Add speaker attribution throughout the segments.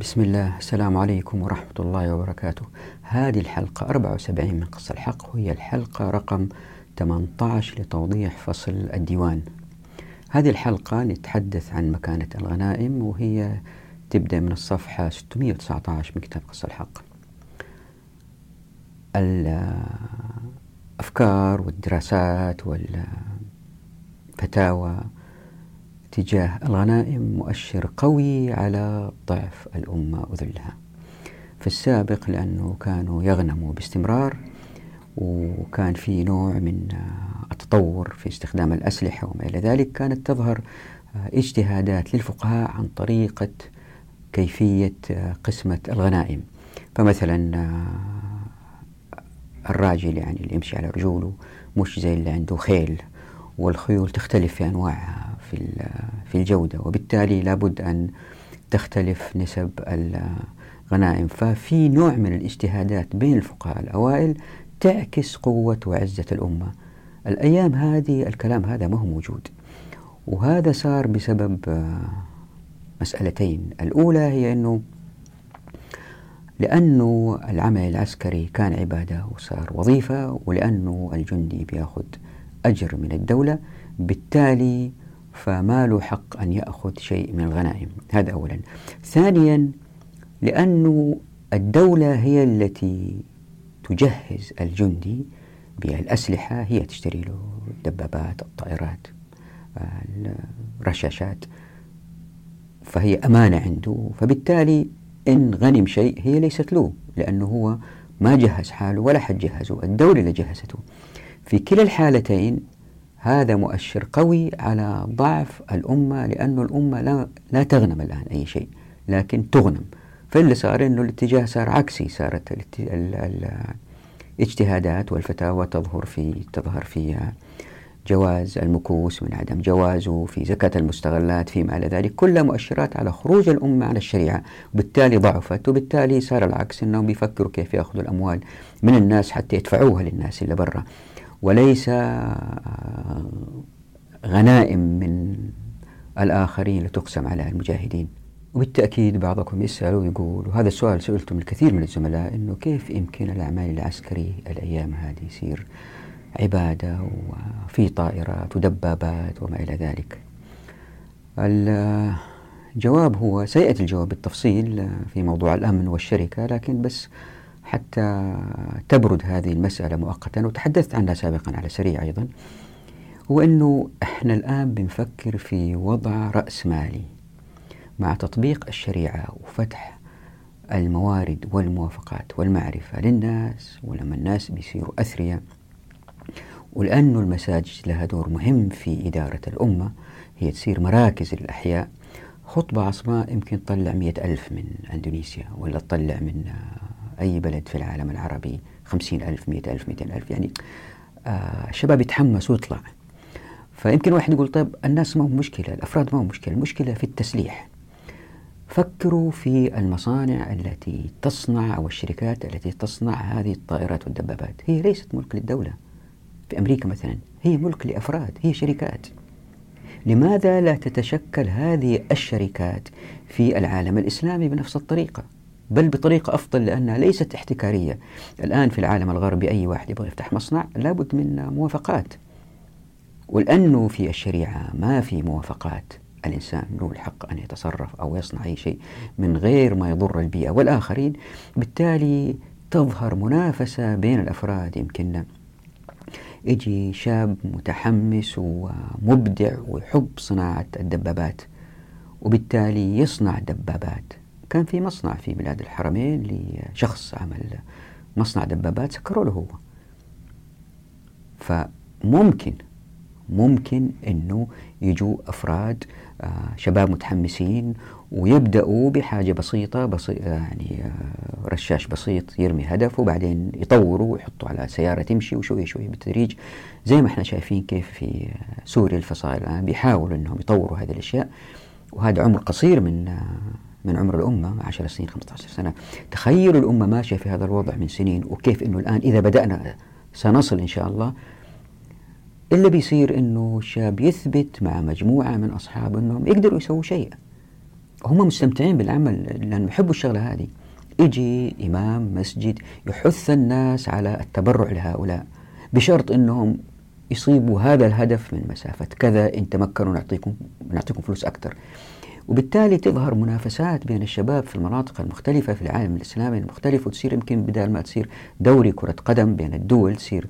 Speaker 1: بسم الله السلام عليكم ورحمة الله وبركاته. هذه الحلقة 74 من قصة الحق وهي الحلقة رقم 18 لتوضيح فصل الديوان. هذه الحلقة نتحدث عن مكانة الغنائم وهي تبدأ من الصفحة 619 من كتاب قصة الحق. الأفكار والدراسات والفتاوى تجاه الغنائم مؤشر قوي على ضعف الأمة وذلها. في السابق لأنه كانوا يغنموا باستمرار وكان في نوع من التطور في استخدام الأسلحة وما إلى ذلك كانت تظهر اجتهادات للفقهاء عن طريقة كيفية قسمة الغنائم. فمثلا الراجل يعني اللي يمشي على رجوله مش زي اللي عنده خيل والخيول تختلف في أنواعها. في في الجودة. وبالتالي لابد أن تختلف نسب الغنائم. ففي نوع من الاجتهادات بين الفقهاء الأوائل تعكس قوة وعزة الأمة. الأيام هذه الكلام هذا ما هو موجود. وهذا صار بسبب مسألتين. الأولى هي أنه لأنه العمل العسكري كان عبادة وصار وظيفة ولأنه الجندي بيأخذ أجر من الدولة. بالتالي فما له حق أن يأخذ شيء من الغنائم. هذا أولا. ثانيا لأن الدولة هي التي تجهز الجندي بالأسلحة. هي تشتري له الدبابات الطائرات الرشاشات. فهي أمانة عنده. فبالتالي إن غنم شيء هي ليست له لأنه هو ما جهز حاله ولا حد جهزه. الدولة اللي جهزته. في كلا الحالتين هذا مؤشر قوي على ضعف الأمة لأن الأمة لا, لا تغنم الآن أي شيء لكن تغنم. فاللي صار أنه الاتجاه صار عكسي صارت الاجتهادات والفتاوى تظهر في تظهر في جواز المكوس من عدم جوازه في زكاة المستغلات فيما إلى ذلك. كلها مؤشرات على خروج الأمة عن الشريعة. وبالتالي ضعفت وبالتالي صار العكس أنهم بيفكروا كيف يأخذوا الأموال من الناس حتى يدفعوها للناس اللي برا. وليس آه، غنائم من الآخرين لتقسم على المجاهدين. وبالتأكيد بعضكم يسأل ويقول وهذا السؤال سئلته من الكثير من الزملاء أنه كيف يمكن الأعمال العسكري الأيام هذه يصير عبادة وفي طائرات ودبابات وما إلى ذلك؟ الجواب هو سيأتي الجواب بالتفصيل في موضوع الأمن والشركة لكن بس حتى تبرد هذه المسألة مؤقتا وتحدثت عنها سابقا على سريع أيضا هو أنه إحنا الآن بنفكر في وضع رأس مالي مع تطبيق الشريعة وفتح الموارد والموافقات والمعرفة للناس ولما الناس بيصيروا أثرياء. ولأنه المساجد لها دور مهم في إدارة الأمة هي تصير مراكز للأحياء. خطبة عصماء يمكن تطلع مئة ألف من أندونيسيا ولا تطلع من أي بلد في العالم العربي خمسين ألف مئة ألف مئتين ألف يعني آه الشباب يتحمس ويطلع. فيمكن واحد يقول طيب الناس ما هو مشكلة الأفراد ما هو مشكلة المشكلة في التسليح. فكروا في المصانع التي تصنع أو الشركات التي تصنع هذه الطائرات والدبابات. هي ليست ملك للدولة. في أمريكا مثلا هي ملك لأفراد هي شركات. لماذا لا تتشكل هذه الشركات في العالم الإسلامي بنفس الطريقة؟ بل بطريقة أفضل لأنها ليست احتكارية. الآن في العالم الغربي أي واحد يبغى يفتح مصنع لابد من موافقات. ولأنه في الشريعة ما في موافقات. الإنسان له الحق أن يتصرف أو يصنع أي شيء من غير ما يضر البيئة والآخرين. بالتالي تظهر منافسة بين الأفراد. يمكن يجي شاب متحمس ومبدع ويحب صناعة الدبابات وبالتالي يصنع دبابات. كان في مصنع في بلاد الحرمين لشخص عمل مصنع دبابات سكروا له هو. فممكن ممكن إنه يجوا أفراد آه شباب متحمسين ويبدأوا بحاجة بسيطة بسيطه يعني آه رشاش بسيط يرمي هدف وبعدين يطوروا ويحطوا على سيارة تمشي وشوي شوي بالتدريج. زي ما إحنا شايفين كيف في سوريا الفصائل الان بيحاولوا إنهم يطوروا هذه الأشياء. وهذا عمر قصير من آه من عمر الأمة 10 سنين 15 سنة. تخيلوا الأمة ماشية في هذا الوضع من سنين وكيف أنه الآن إذا بدأنا سنصل إن شاء الله اللي بيصير أنه الشاب يثبت مع مجموعة من أصحابه أنهم يقدروا يسووا شيء. هم مستمتعين بالعمل لأنهم يحبوا الشغلة هذه. يجي إمام مسجد يحث الناس على التبرع لهؤلاء بشرط أنهم يصيبوا هذا الهدف من مسافة كذا إن تمكنوا نعطيكم نعطيكم فلوس أكثر. وبالتالي تظهر منافسات بين الشباب في المناطق المختلفة في العالم الإسلامي المختلف وتصير يمكن بدال ما تصير دوري كرة قدم بين الدول تصير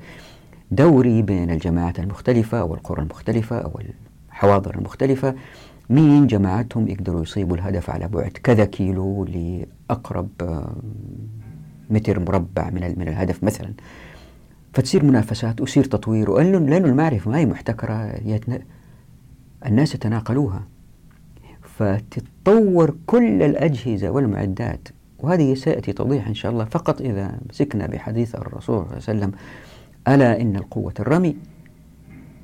Speaker 1: دوري بين الجماعات المختلفة أو القرى المختلفة أو الحواضر المختلفة. مين جماعتهم يقدروا يصيبوا الهدف على بعد كذا كيلو لأقرب متر مربع من من الهدف مثلا؟ فتصير منافسات ويصير تطوير لأنه المعرفة ما هي محتكرة الناس يتناقلوها. فتتطور كل الأجهزة والمعدات. وهذه سيأتي توضيح إن شاء الله. فقط إذا مسكنا بحديث الرسول صلى الله عليه وسلم ألا إن القوة الرمي؟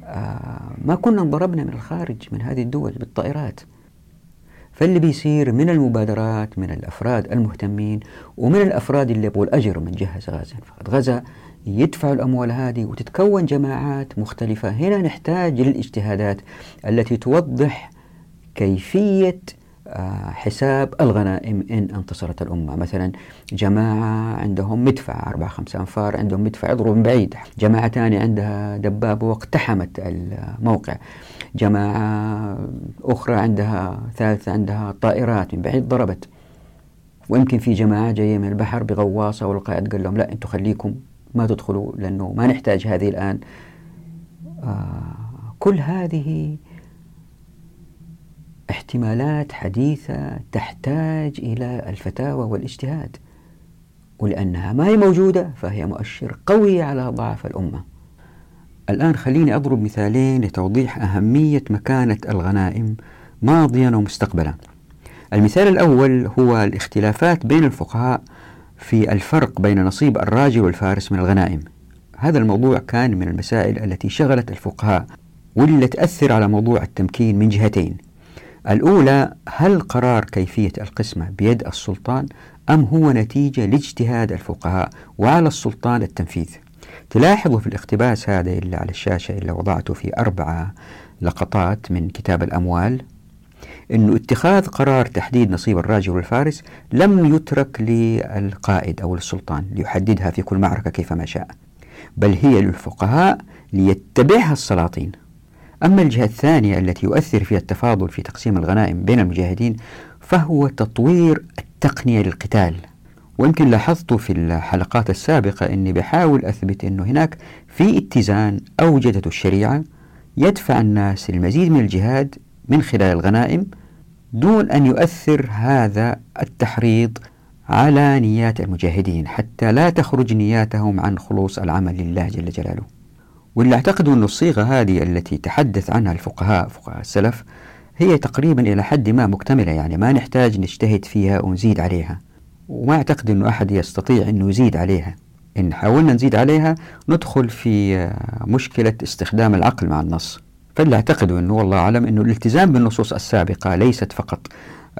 Speaker 1: آه ما كنا انضربنا من الخارج من هذه الدول بالطائرات. فاللي بيصير من المبادرات من الأفراد المهتمين ومن الأفراد اللي يبغوا الأجر من جهز غازا فقد غزا يدفعوا الأموال هذه وتتكون جماعات مختلفة. هنا نحتاج للاجتهادات التي توضح كيفية آه، حساب الغنائم إن انتصرت الأمة. مثلا جماعة عندهم مدفع أربعة خمسة أنفار عندهم مدفع يضرب من بعيد. جماعة ثانية عندها دبابة واقتحمت الموقع. جماعة أخرى عندها ثالثة عندها طائرات من بعيد ضربت. ويمكن في جماعة جاية من البحر بغواصة والقائد قال لهم لا أنتم خليكم ما تدخلوا لأنه ما نحتاج هذه الآن. آه كل هذه احتمالات حديثة تحتاج إلى الفتاوى والاجتهاد ولأنها ما هي موجودة فهي مؤشر قوي على ضعف الأمة. الآن خليني أضرب مثالين لتوضيح أهمية مكانة الغنائم ماضيا ومستقبلا. المثال الأول هو الاختلافات بين الفقهاء في الفرق بين نصيب الراجل والفارس من الغنائم. هذا الموضوع كان من المسائل التي شغلت الفقهاء واللي تأثر على موضوع التمكين من جهتين. الأولى هل قرار كيفية القسمة بيد السلطان أم هو نتيجة لاجتهاد الفقهاء وعلى السلطان التنفيذ؟ تلاحظوا في الاقتباس هذا اللي على الشاشة اللي وضعته في أربعة لقطات من كتاب الأموال أنه اتخاذ قرار تحديد نصيب الراجل والفارس لم يترك للقائد أو السلطان ليحددها في كل معركة كيفما شاء بل هي للفقهاء ليتبعها السلاطين. أما الجهة الثانية التي يؤثر فيها التفاضل في تقسيم الغنائم بين المجاهدين فهو تطوير التقنية للقتال. ويمكن لاحظت في الحلقات السابقة أني بحاول أثبت أنه هناك في اتزان أوجدته الشريعة يدفع الناس للمزيد من الجهاد من خلال الغنائم دون أن يؤثر هذا التحريض على نيات المجاهدين حتى لا تخرج نياتهم عن خلوص العمل لله جل جلاله. واللي أعتقد أن الصيغة هذه التي تحدث عنها الفقهاء فقهاء السلف هي تقريبا إلى حد ما مكتملة يعني ما نحتاج نجتهد فيها ونزيد عليها. وما أعتقد أنه أحد يستطيع أنه يزيد عليها. إن حاولنا نزيد عليها ندخل في مشكلة استخدام العقل مع النص. فاللي أعتقد أنه والله أعلم أنه الالتزام بالنصوص السابقة ليست فقط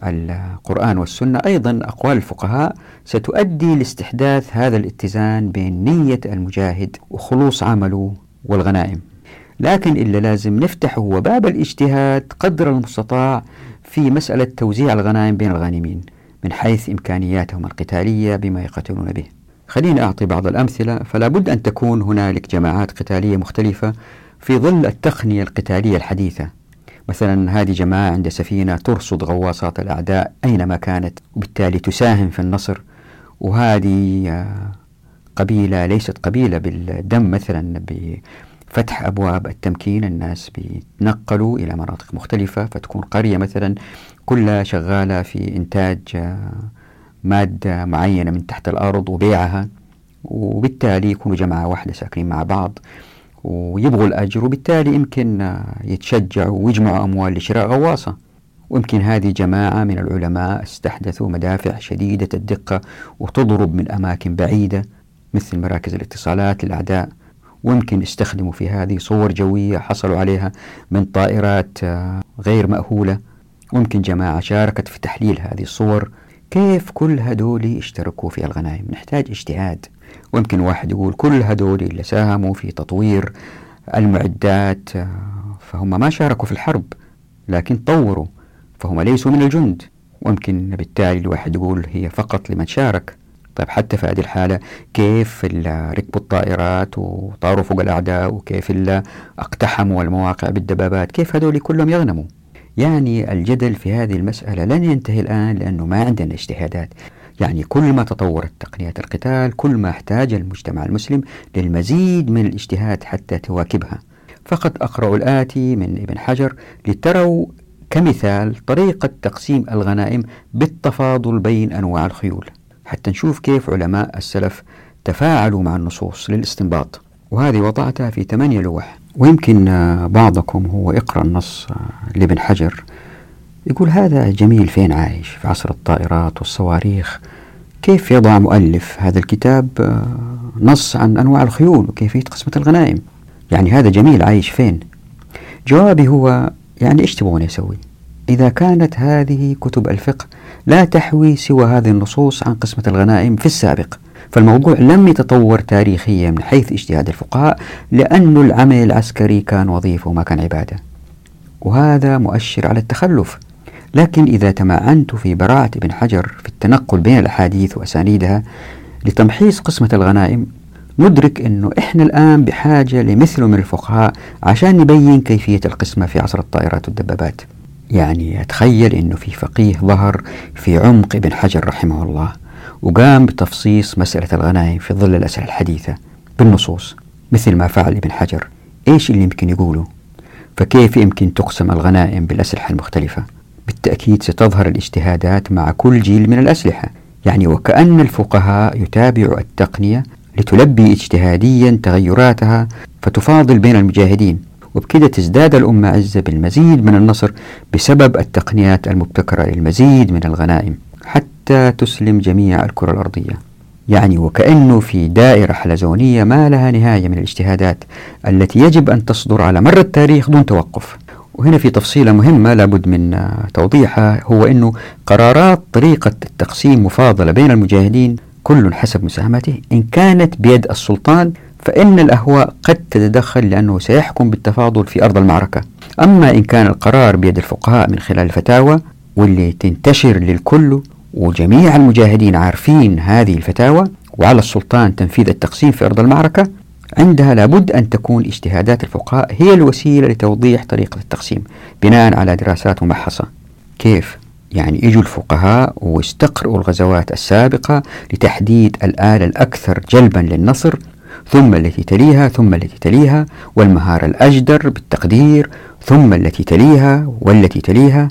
Speaker 1: القرآن والسنة أيضا أقوال الفقهاء ستؤدي لاستحداث هذا الاتزان بين نية المجاهد وخلوص عمله والغنائم. لكن إلا لازم نفتح هو باب الاجتهاد قدر المستطاع في مسألة توزيع الغنائم بين الغانمين من حيث إمكانياتهم القتالية بما يقاتلون به. خليني أعطي بعض الأمثلة فلا بد أن تكون هنالك جماعات قتالية مختلفة في ظل التقنية القتالية الحديثة. مثلا هذه جماعة عند سفينة ترصد غواصات الأعداء أينما كانت وبالتالي تساهم في النصر. وهذه آه، قبيلة ليست قبيلة بالدم مثلا بفتح أبواب التمكين الناس بيتنقلوا إلى مناطق مختلفة فتكون قرية مثلا كلها شغالة في إنتاج آه، مادة معينة من تحت الأرض وبيعها وبالتالي يكونوا جماعة واحدة ساكنين مع بعض ويبغوا الأجر وبالتالي يمكن آه، يتشجعوا ويجمعوا أموال لشراء غواصة. ويمكن هذه جماعة من العلماء استحدثوا مدافع شديدة الدقة وتضرب من أماكن بعيدة. مثل مراكز الاتصالات للأعداء ويمكن استخدموا في هذه صور جوية حصلوا عليها من طائرات آه، غير مأهولة. ويمكن جماعة شاركت في تحليل هذه الصور. كيف كل هدول اشتركوا في الغنائم؟ نحتاج اجتهاد. ويمكن واحد يقول كل هدول اللي ساهموا في تطوير المعدات آه، فهم ما شاركوا في الحرب لكن طوروا فهم ليسوا من الجند. ويمكن بالتالي الواحد يقول هي فقط لمن شارك. طيب حتى في هذه الحالة كيف ركبوا الطائرات وطاروا فوق الأعداء وكيف اقتحموا المواقع بالدبابات؟ كيف هذول كلهم يغنموا؟ يعني الجدل في هذه المسألة لن ينتهي الآن لأنه ما عندنا اجتهادات. يعني كل ما تطورت تقنيات القتال كل ما احتاج المجتمع المسلم للمزيد من الاجتهاد حتى تواكبها. فقط أقرأ الآتي من ابن حجر لتروا كمثال طريقة تقسيم الغنائم بالتفاضل بين أنواع الخيول. حتى نشوف كيف علماء السلف تفاعلوا مع النصوص للاستنباط. وهذه وضعتها في ثمانية لوح. ويمكن بعضكم هو يقرأ النص لابن حجر يقول هذا جميل فين عايش؟ في عصر الطائرات والصواريخ كيف يضع مؤلف هذا الكتاب نص عن أنواع الخيول وكيفية قسمة الغنائم؟ يعني هذا جميل عايش فين؟ جوابي هو يعني إيش تبغون يسوي إذا كانت هذه كتب الفقه لا تحوي سوى هذه النصوص عن قسمة الغنائم في السابق. فالموضوع لم يتطور تاريخيا من حيث اجتهاد الفقهاء لأن العمل العسكري كان وظيفة وما كان عبادة. وهذا مؤشر على التخلف. لكن إذا تمعنت في براعة ابن حجر في التنقل بين الأحاديث وأسانيدها لتمحيص قسمة الغنائم ندرك أنه إحنا الآن بحاجة لمثل من الفقهاء عشان نبين كيفية القسمة في عصر الطائرات والدبابات. يعني أتخيل أنه في فقيه ظهر في عمق ابن حجر رحمه الله وقام بتفصيص مسألة الغنائم في ظل الأسئلة الحديثة بالنصوص مثل ما فعل ابن حجر. إيش اللي يمكن يقوله؟ فكيف يمكن تقسم الغنائم بالأسلحة المختلفة؟ بالتأكيد ستظهر الاجتهادات مع كل جيل من الأسلحة. يعني وكأن الفقهاء يتابعوا التقنية لتلبي اجتهاديا تغيراتها فتفاضل بين المجاهدين. وبكده تزداد الأمة عزة بالمزيد من النصر بسبب التقنيات المبتكرة للمزيد من الغنائم حتى تسلم جميع الكرة الأرضية. يعني وكأنه في دائرة حلزونية ما لها نهاية من الاجتهادات التي يجب أن تصدر على مر التاريخ دون توقف. وهنا في تفصيلة مهمة لابد من توضيحها هو أنه قرارات طريقة التقسيم مفاضلة بين المجاهدين كل حسب مساهمته إن كانت بيد السلطان فإن الأهواء قد تتدخل لأنه سيحكم بالتفاضل في أرض المعركة أما إن كان القرار بيد الفقهاء من خلال الفتاوى واللي تنتشر للكل وجميع المجاهدين عارفين هذه الفتاوى وعلى السلطان تنفيذ التقسيم في أرض المعركة عندها لابد أن تكون اجتهادات الفقهاء هي الوسيلة لتوضيح طريقة التقسيم بناء على دراسات ممحصة كيف؟ يعني يجوا الفقهاء واستقرأوا الغزوات السابقة لتحديد الآلة الأكثر جلبا للنصر ثم التي تليها ثم التي تليها والمهارة الأجدر بالتقدير ثم التي تليها والتي تليها.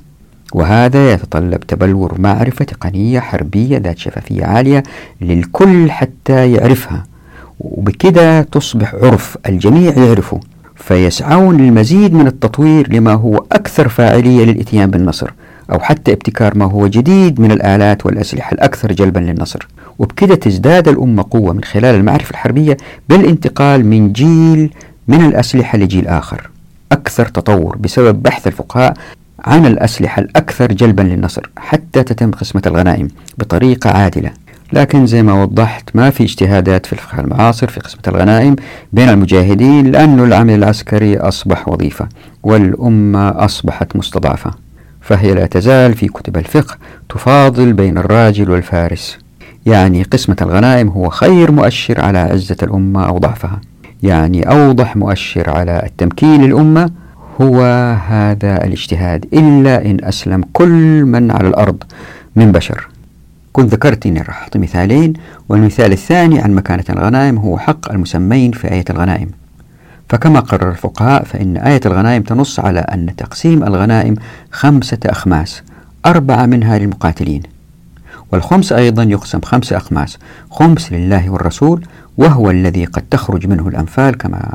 Speaker 1: وهذا يتطلب تبلور معرفة تقنية حربية ذات شفافية عالية للكل حتى يعرفها. وبكده تصبح عرف الجميع يعرفه فيسعون للمزيد من التطوير لما هو أكثر فاعلية للإتيان بالنصر أو حتى ابتكار ما هو جديد من الآلات والأسلحة الأكثر جلبا للنصر. وبكده تزداد الأمة قوة من خلال المعرفة الحربية بالانتقال من جيل من الأسلحة لجيل آخر. أكثر تطور بسبب بحث الفقهاء عن الأسلحة الأكثر جلبا للنصر حتى تتم قسمة الغنائم بطريقة عادلة. لكن زي ما وضحت ما في اجتهادات في الفقه المعاصر في قسمة الغنائم بين المجاهدين لأن العمل العسكري أصبح وظيفة والأمة أصبحت مستضعفة. فهي لا تزال في كتب الفقه تفاضل بين الراجل والفارس. يعني قسمة الغنائم هو خير مؤشر على عزة الأمة أو ضعفها. يعني أوضح مؤشر على التمكين للأمة هو هذا الاجتهاد إلا إن أسلم كل من على الأرض من بشر. كنت ذكرت أني راح أعطي مثالين والمثال الثاني عن مكانة الغنائم هو حق المسمين في آية الغنائم. فكما قرر الفقهاء فإن آية الغنائم تنص على أن تقسيم الغنائم خمسة أخماس أربعة منها للمقاتلين. والخمس أيضا يقسم خمسة أخماس خمس لله والرسول وهو الذي قد تخرج منه الأنفال كما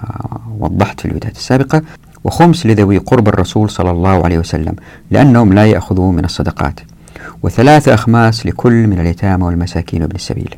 Speaker 1: وضحت في الفيديوهات السابقة وخمس لذوي قرب الرسول صلى الله عليه وسلم لأنهم لا يأخذون من الصدقات وثلاثة أخماس لكل من اليتامى والمساكين وابن السبيل.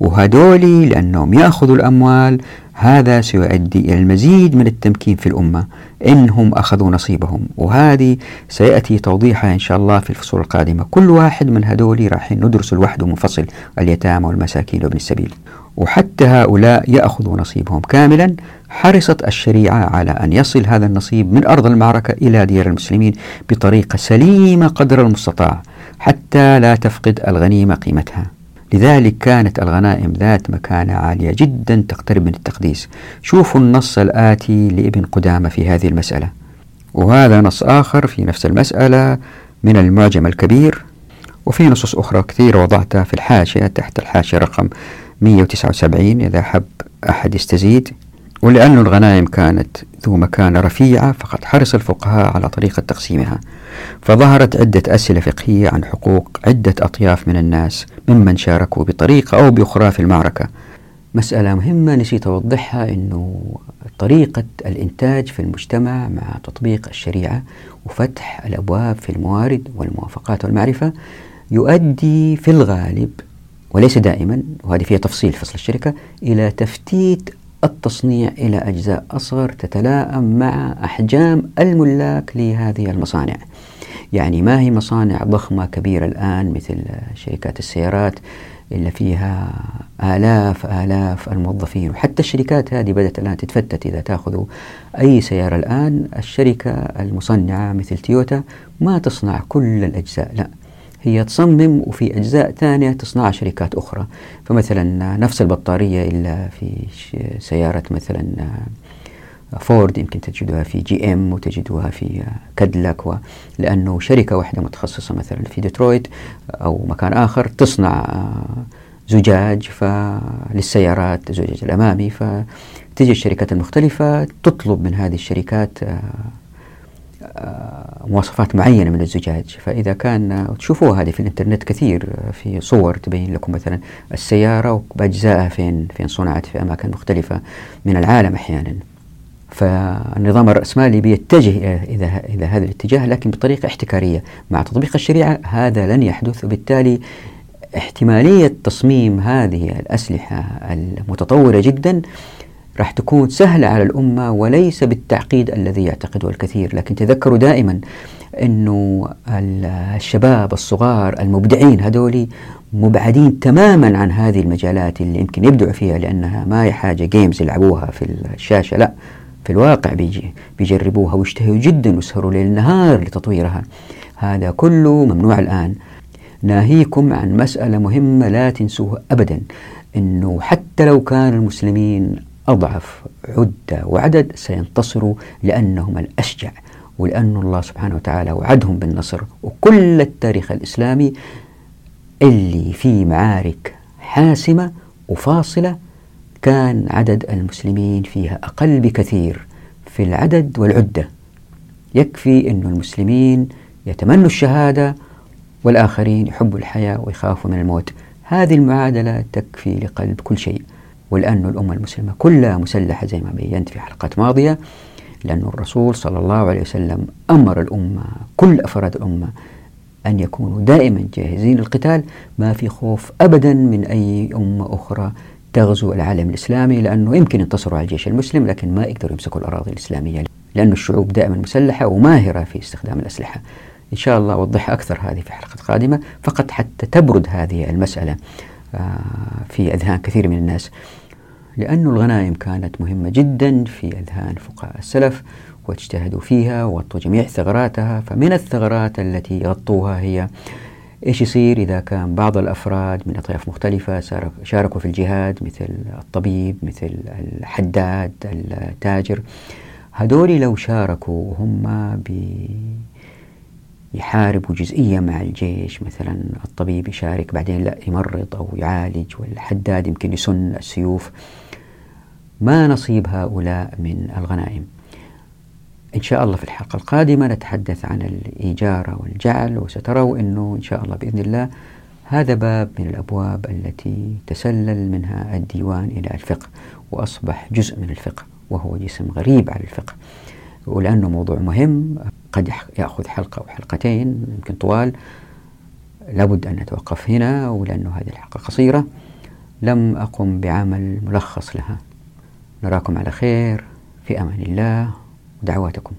Speaker 1: وهدولي لأنهم يأخذوا الأموال. هذا سيؤدي إلى المزيد من التمكين في الأمة إنهم أخذوا نصيبهم. وهذه سيأتي توضيحها إن شاء الله في الفصول القادمة. كل واحد من هدول راح ندرس لوحده منفصل اليتامى والمساكين وابن السبيل. وحتى هؤلاء يأخذوا نصيبهم كاملا. حرصت الشريعة على أن يصل هذا النصيب من أرض المعركة إلى ديار المسلمين بطريقة سليمة قدر المستطاع حتى لا تفقد الغنيمة قيمتها. لذلك كانت الغنائم ذات مكانة عالية جدا تقترب من التقديس. شوفوا النص الآتي لابن قدامة في هذه المسألة. وهذا نص آخر في نفس المسألة من المعجم الكبير وفي نصوص أخرى كثيرة وضعتها في الحاشية تحت الحاشية رقم 179 إذا حب أحد يستزيد. ولأن الغنائم كانت ذو مكانة رفيعة فقد حرص الفقهاء على طريقة تقسيمها. فظهرت عدة أسئلة فقهية عن حقوق عدة أطياف من الناس ممن شاركوا بطريقة أو بأخرى في المعركة. مسألة مهمة نسيت أوضحها أنه طريقة الإنتاج في المجتمع مع تطبيق الشريعة وفتح الأبواب في الموارد والموافقات والمعرفة يؤدي في الغالب وليس دائما وهذه فيها تفصيل فصل الشركة إلى تفتيت التصنيع إلى أجزاء أصغر تتلائم مع أحجام الملاك لهذه المصانع. يعني ما هي مصانع ضخمة كبيرة الآن مثل شركات السيارات اللي فيها آلاف آلاف الموظفين. وحتى الشركات هذه بدأت الآن تتفتت إذا تأخذوا أي سيارة الآن. الشركة المصنعة مثل تويوتا ما تصنع كل الأجزاء لا. هي تصمم وفي أجزاء ثانية تصنعها شركات أخرى. فمثلا نفس البطارية إلا في سيارة مثلا فورد يمكن تجدها في جي إم وتجدها في كادلاك لأنه شركة واحدة متخصصة مثلا في ديترويت أو مكان آخر تصنع زجاج للسيارات الزجاج الأمامي. فتجي الشركات المختلفة تطلب من هذه الشركات مواصفات معينة من الزجاج. فإذا كان تشوفوها هذه في الإنترنت كثير في صور تبين لكم مثلا السيارة وبأجزائها فين فين صنعت في أماكن مختلفة من العالم أحيانا. فالنظام الرأسمالي بيتجه إلى إلى هذا الاتجاه لكن بطريقة احتكارية. مع تطبيق الشريعة هذا لن يحدث. وبالتالي احتمالية تصميم هذه الأسلحة المتطورة جدا راح تكون سهلة على الأمة وليس بالتعقيد الذي يعتقده الكثير. لكن تذكروا دائما أنه الشباب الصغار المبدعين هذولي مبعدين تماما عن هذه المجالات اللي يمكن يبدعوا فيها لأنها ما هي حاجة جيمز يلعبوها في الشاشة لا. في الواقع بيجي بيجربوها ويشتهوا جدا ويسهروا ليل نهار لتطويرها. هذا كله ممنوع الآن. ناهيكم عن مسألة مهمة لا تنسوها أبدا أنه حتى لو كان المسلمين أضعف عدة وعدد سينتصروا لأنهم الأشجع ولأن الله سبحانه وتعالى وعدهم بالنصر. وكل التاريخ الإسلامي اللي فيه معارك حاسمة وفاصلة كان عدد المسلمين فيها أقل بكثير في العدد والعدة. يكفي أن المسلمين يتمنوا الشهادة والآخرين يحبوا الحياة ويخافوا من الموت. هذه المعادلة تكفي لقلب كل شيء. ولأن الأمة المسلمة كلها مسلحة زي ما بينت في حلقات ماضية لأن الرسول صلى الله عليه وسلم أمر الأمة كل أفراد الأمة أن يكونوا دائما جاهزين للقتال. ما في خوف أبدا من أي أمة أخرى تغزو العالم الإسلامي لأنه يمكن ينتصروا على الجيش المسلم لكن ما يقدروا يمسكوا الأراضي الإسلامية لأن الشعوب دائما مسلحة وماهرة في استخدام الأسلحة. إن شاء الله أوضحها أكثر هذه في حلقة قادمة. فقط حتى تبرد هذه المسألة آه، في أذهان كثير من الناس لأن الغنائم كانت مهمة جدا في أذهان فقهاء السلف واجتهدوا فيها وغطوا جميع ثغراتها. فمن الثغرات التي غطوها هي إيش يصير إذا كان بعض الأفراد من أطياف مختلفة شاركوا في الجهاد مثل الطبيب مثل الحداد التاجر. هذول لو شاركوا هم يحاربوا جزئيا مع الجيش مثلا الطبيب يشارك بعدين لا يمرض أو يعالج والحداد يمكن يسن السيوف. ما نصيب هؤلاء من الغنائم. إن شاء الله في الحلقة القادمة نتحدث عن الإيجار والجعل وستروا أنه إن شاء الله بإذن الله هذا باب من الأبواب التي تسلل منها الديوان إلى الفقه وأصبح جزء من الفقه وهو جسم غريب على الفقه. ولأنه موضوع مهم قد يأخذ حلقة أو حلقتين يمكن طوال. لابد أن نتوقف هنا ولأنه هذه الحلقة قصيرة. لم أقم بعمل ملخص لها. نراكم على خير في أمان الله. ودعواتكم